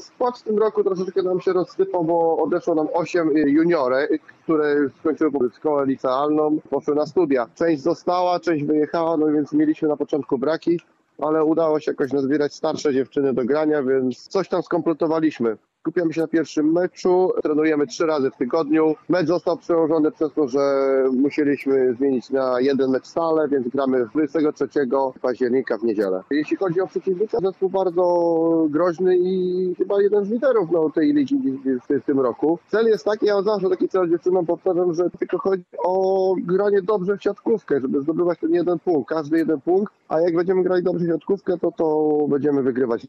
Skład w tym roku troszeczkę nam się rozsypał, bo odeszło nam 8 juniorek, które skończyły szkołę licealną, poszły na studia. Część została, część wyjechała, no więc mieliśmy na początku braki, ale udało się jakoś nazbierać starsze dziewczyny do grania, więc coś tam skompletowaliśmy. Skupiamy się na pierwszym meczu, trenujemy trzy razy w tygodniu. Mecz został przełożony przez to, że musieliśmy zmienić na jeden mecz stale, więc gramy 23 października w niedzielę. Jeśli chodzi o przeciwnika, zespół bardzo groźny i chyba jeden z liderów no, tej ligi w, w tym roku. Cel jest taki, ja zawsze taki cel dziewczynom powtarzam, że tylko chodzi o granie dobrze w siatkówkę, żeby zdobywać ten jeden punkt, każdy jeden punkt, a jak będziemy grali dobrze w siatkówkę, to to będziemy wygrywać